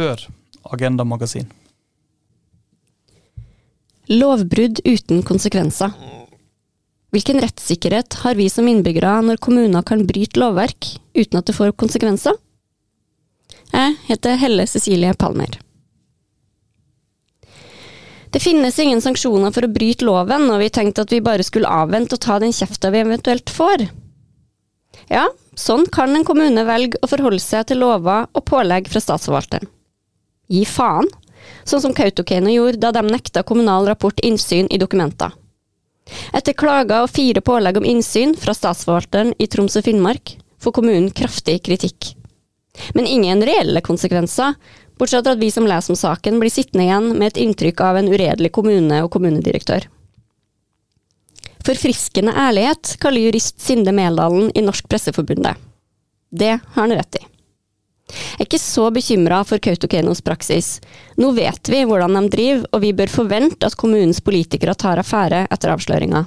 før Agenda Magasin. Lovbrudd uten konsekvenser. Hvilken rettssikkerhet har vi som innbyggere når kommuner kan bryte lovverk uten at det får konsekvenser? Jeg heter Helle Cecilie Palmer. Det finnes ingen sanksjoner for å bryte loven, og vi tenkte at vi bare skulle avvente og ta den kjefta vi eventuelt får. Ja, sånn kan en kommune velge å forholde seg til lover og pålegg fra statsforvalteren. Gi faen, sånn som Kautokeino gjorde da de nekta Kommunal Rapport innsyn i dokumenter. Etter klager og fire pålegg om innsyn fra statsforvalteren i Troms og Finnmark får kommunen kraftig kritikk. Men ingen reelle konsekvenser, bortsett fra at vi som leser om saken blir sittende igjen med et inntrykk av en uredelig kommune og kommunedirektør. Forfriskende ærlighet kaller jurist Sinde Meldalen i Norsk Presseforbundet. Det har han rett i. Jeg er ikke så bekymra for Kautokeino's praksis. Nå vet vi hvordan de driver, og vi bør forvente at kommunens politikere tar affære etter avsløringa.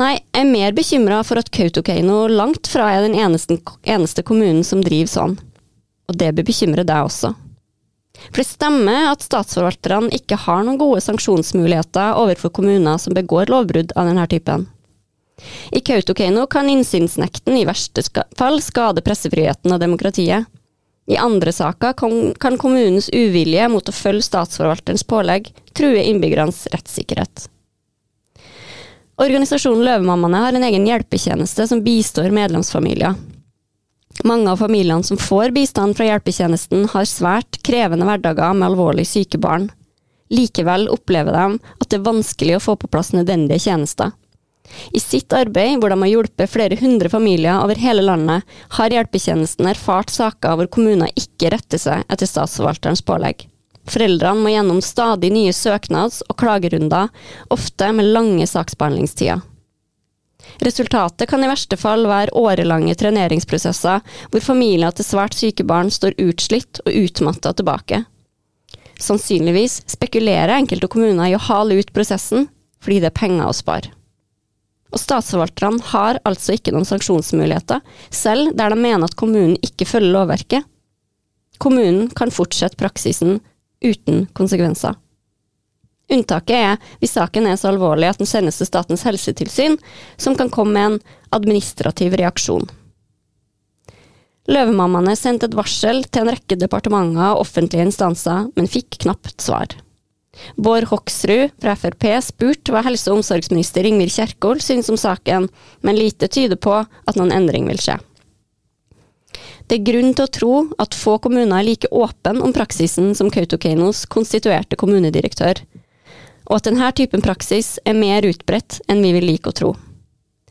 Nei, jeg er mer bekymra for at Kautokeino langt fra er den eneste, eneste kommunen som driver sånn. Og det bør bekymre deg også. For det stemmer at statsforvalterne ikke har noen gode sanksjonsmuligheter overfor kommuner som begår lovbrudd av denne typen. I Kautokeino kan innsynsnekten i verste fall skade pressefriheten og demokratiet. I andre saker kan, kommunens uvilje mot å følge statsforvalterens pålegg true innbyggernes rettssikkerhet. Organisasjonen Løvemammaene har en egen hjelpetjeneste som bistår medlemsfamilier. Mange av familiene som får bistand fra hjelpetjenesten, har svært krevende hverdager med alvorlig syke barn. Likevel opplever de at det er vanskelig å få på plass nødvendige tjenester. I sitt arbeid, hvor de har hjulpet flere hundre familier over hele landet, har hjelpetjenesten erfart saker hvor kommuner ikke retter seg etter statsforvalterens pålegg. Foreldrene må gjennom stadig nye søknads- og klagerunder, ofte med lange saksbehandlingstider. Resultatet kan i verste fall være årelange treneringsprosesser, hvor familier til svært syke barn står utslitt og utmatta tilbake. Sannsynligvis spekulerer enkelte kommuner i å hale ut prosessen, fordi det er penger å spare. Og statsforvalterne har altså ikke noen sanksjonsmuligheter, selv der de mener at kommunen ikke følger lovverket. Kommunen kan fortsette praksisen uten konsekvenser. Unntaket er hvis saken er så alvorlig at den sendes til Statens helsetilsyn, som kan komme med en administrativ reaksjon. Løvemammaene sendte et varsel til en rekke departementer og offentlige instanser, men fikk knapt svar. Bård Hoksrud fra Frp spurte hva helse- og omsorgsminister Ingvild Kjerkol syns om saken, men lite tyder på at noen endring vil skje. Det er grunn til å tro at få kommuner er like åpne om praksisen som Kautokeino's konstituerte kommunedirektør, og at denne typen praksis er mer utbredt enn vi vil like å tro.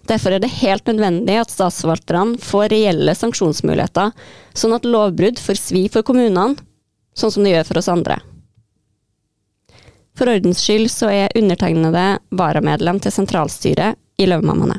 Derfor er det helt nødvendig at statsforvalterne får reelle sanksjonsmuligheter, sånn at lovbrudd får svi for kommunene, sånn som det gjør for oss andre. For ordens skyld så er undertegnede varamedlem til sentralstyret i Løvemammaene.